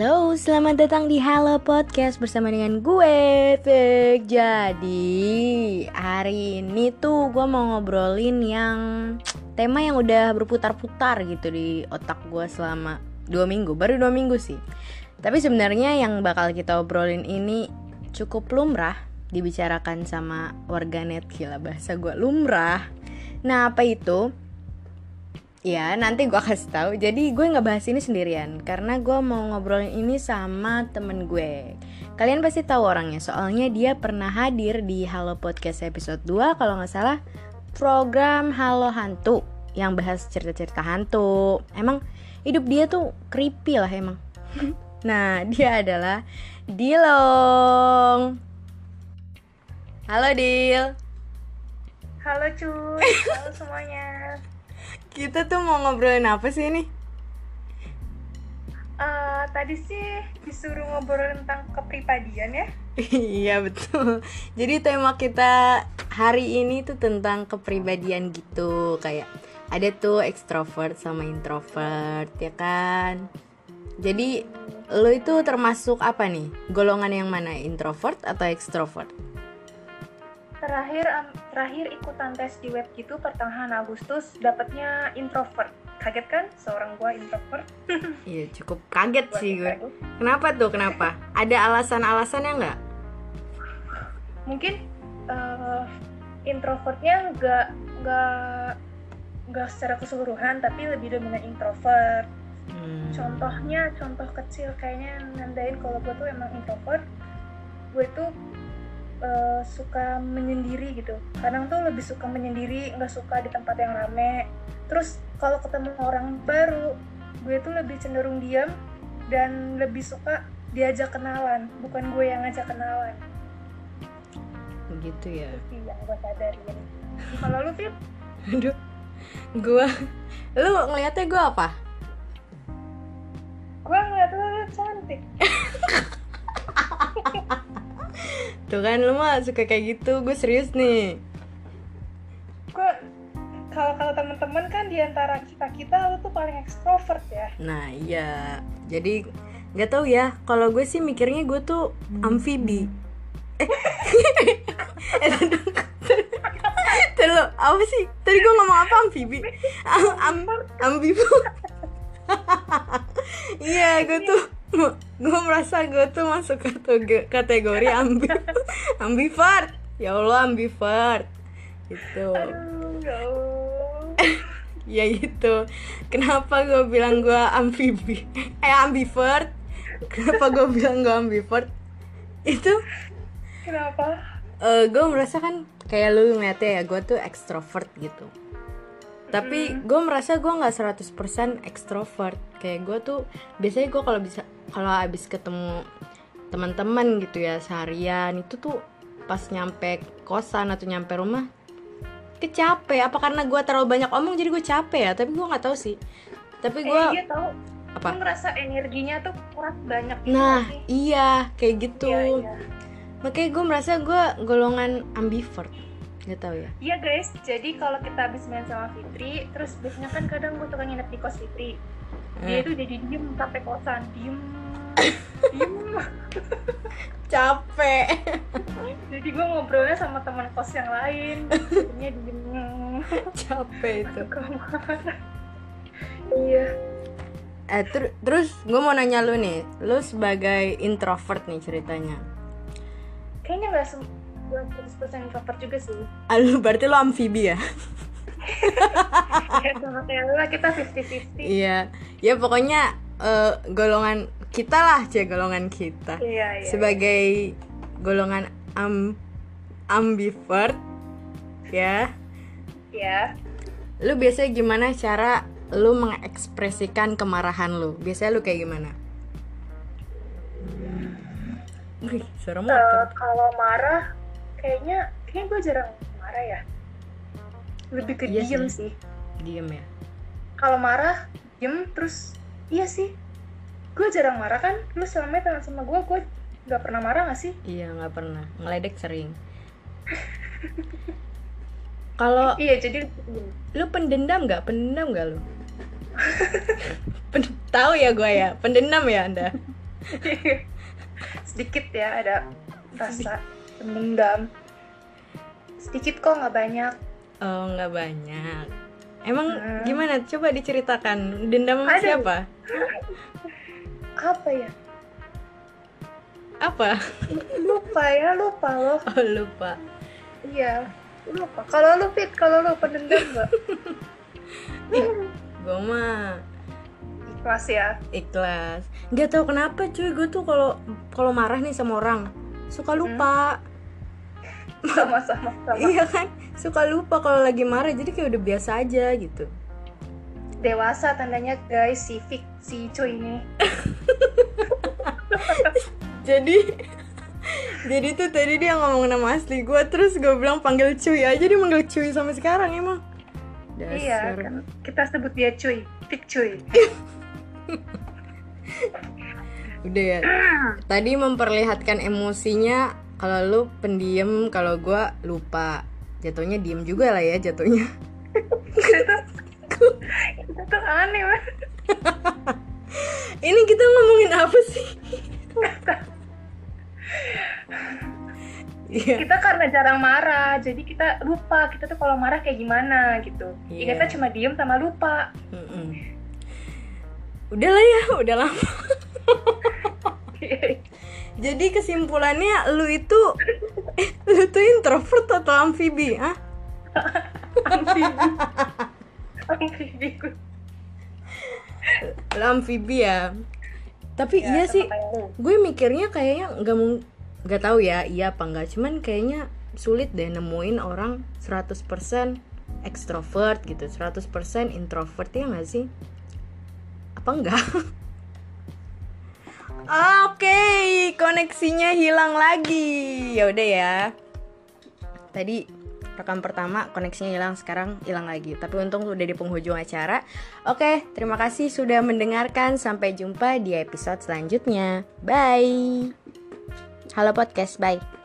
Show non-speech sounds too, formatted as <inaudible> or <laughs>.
Halo, selamat datang di Halo Podcast bersama dengan gue, Fik. Jadi, hari ini tuh gue mau ngobrolin yang tema yang udah berputar-putar gitu di otak gue selama dua minggu, baru dua minggu sih. Tapi sebenarnya yang bakal kita obrolin ini cukup lumrah dibicarakan sama warganet gila bahasa gue lumrah. Nah, apa itu? Ya nanti gue kasih tahu. Jadi gue nggak bahas ini sendirian karena gue mau ngobrolin ini sama temen gue. Kalian pasti tahu orangnya soalnya dia pernah hadir di Halo Podcast episode 2 kalau nggak salah program Halo Hantu yang bahas cerita-cerita hantu. Emang hidup dia tuh creepy lah emang. <laughs> nah dia adalah Dilong. Halo Dil. Halo cuy, halo semuanya. Kita tuh mau ngobrolin apa sih ini? Uh, tadi sih disuruh ngobrol tentang kepribadian ya? <laughs> iya betul. Jadi tema kita hari ini tuh tentang kepribadian gitu kayak ada tuh extrovert sama introvert ya kan. Jadi lo itu termasuk apa nih? Golongan yang mana? Introvert atau extrovert? Terakhir um, terakhir ikutan tes di web gitu pertengahan Agustus dapatnya introvert. Kaget kan? Seorang gua introvert. <laughs> Iya cukup kaget Buat sih gue kenapa tuh? Kenapa? Ada alasan-alasannya nggak? Mungkin uh, introvertnya nggak nggak nggak secara keseluruhan tapi lebih dominan introvert. Hmm. contohnya contoh kecil kayaknya nandain kalau gue tuh emang introvert. Gue tuh uh, suka menyendiri gitu. Kadang tuh lebih suka menyendiri nggak suka di tempat yang rame. Terus kalau ketemu orang baru gue tuh lebih cenderung diam dan lebih suka diajak kenalan. Bukan gue yang ngajak kenalan. Begitu ya. Itu yang gue sadarin. Kalau lu Fit <laughs> aduh gue lu ngeliatnya gue apa? Gue ngeliat lu cantik <laughs> Tuh kan lu mah suka kayak gitu, gue serius nih. Gue kalau kalau teman-teman kan di antara kita kita lu tuh paling ekstrovert ya. Nah iya, jadi nggak tahu ya. Kalau gue sih mikirnya gue tuh amfibi. Eh, <laughs> Terus apa sih? Tadi gue ngomong apa amfibi? Am, am, ambibu. <laughs> Iya, gue tuh gue merasa gue tuh masuk kategori ambi ambivert. Ya allah ambivert. Itu ya <laughs> itu kenapa gue bilang gue amfibi eh ambivert? Kenapa gue bilang gue ambivert? Itu kenapa? Uh, gue merasa kan kayak lu ngeliatnya ya gue tuh ekstrovert gitu. Tapi gue merasa gue nggak 100% ekstrovert. Kayak gue tuh biasanya gue kalau bisa kalau abis ketemu teman-teman gitu ya seharian. Itu tuh pas nyampe kosan atau nyampe rumah kecapek apa karena gue terlalu banyak omong jadi gue capek ya? Tapi gue nggak tahu sih. Tapi gue eh, iya tahu apa? Gue ngerasa energinya tuh kurang banyak gitu nah sih. iya kayak gitu. Iya, iya. makanya gue merasa gue golongan ambivert nggak tahu ya. Iya guys. Jadi kalau kita habis main sama Fitri terus biasanya kan kadang gue suka nginep di kos Fitri. Dia itu jadi diem sampai kosan diem capek. Jadi gue ngobrolnya sama teman kos yang lain. Jadinya diem. Capek itu. Iya. Eh ter terus gue mau nanya lu nih. Lu sebagai introvert nih ceritanya. Kayaknya nggak belum 100% introvert juga sih. Aduh, berarti lo amfibi ya? ya sama kayak lu lah. Kita 50-50 Iya, ya pokoknya uh, golongan kita lah cia golongan kita iya, iya, sebagai golongan am ambivert ya ya lu biasanya gimana cara lu mengekspresikan kemarahan lu biasanya lu kayak gimana Wih, suara motor. Uh, kalau marah, kayaknya, kayaknya gue jarang marah ya. Lebih ke iya diem sih. sih. Diem ya. Kalau marah, diem terus, iya sih gue jarang marah kan? Lu selama teman sama gue gue nggak pernah marah gak sih? Iya nggak pernah. Ngeledek sering. <laughs> Kalau iya jadi lu pendendam nggak? Pendendam nggak lu? Pen tahu ya gue ya? Pendendam ya anda? <laughs> Sedikit ya ada rasa pendendam. Sedikit kok nggak banyak. Oh nggak banyak. Emang hmm. gimana? Coba diceritakan. Dendam sama siapa <laughs> apa ya? Apa? Lupa ya lupa loh. <laughs> Oh lupa. Iya lupa. Kalau lu fit kalau lu pendendam nggak <laughs> gue mah ikhlas ya? Ikhlas. Nggak tahu kenapa cuy. Gue tuh kalau kalau marah nih sama orang suka lupa. <laughs> Sama-sama hmm. iya kan? Suka lupa kalau lagi marah. Jadi kayak udah biasa aja gitu dewasa tandanya guys si Fik si cuy ini. <laughs> Jadi jadi tuh tadi dia ngomong nama asli gue terus gue bilang panggil cuy aja dia manggil cuy sampai sekarang emang. Dasar. iya kan. Kita sebut dia cuy Fik cuy udah ya. Tadi memperlihatkan emosinya kalau lu pendiam kalau gue lupa. Jatuhnya diem juga lah ya jatuhnya <laughs> tuh aneh banget <laughs> ini kita ngomongin apa sih? <laughs> Yeah. kita karena jarang marah jadi kita lupa kita tuh kalau marah kayak gimana gitu. Yeah. kita cuma diem sama lupa. Mm -mm udah lah ya udah lama. <laughs> Jadi kesimpulannya lu itu eh, lu tuh introvert atau amfibi ah? Amfibi. Amfibi amfibi ya. Tapi ya, iya sih gue mikirnya kayaknya nggak mau nggak tahu ya iya apa enggak cuman kayaknya sulit deh nemuin orang 100% ekstrovert gitu 100% introvert ya nggak sih? Apa enggak <laughs> Oke, okay, koneksinya hilang lagi. Ya udah ya. Tadi rekam pertama koneksinya hilang, sekarang hilang lagi. Tapi untung udah di penghujung acara. Oke, terima kasih sudah mendengarkan. Sampai jumpa di episode selanjutnya. Bye. Halo podcast, bye.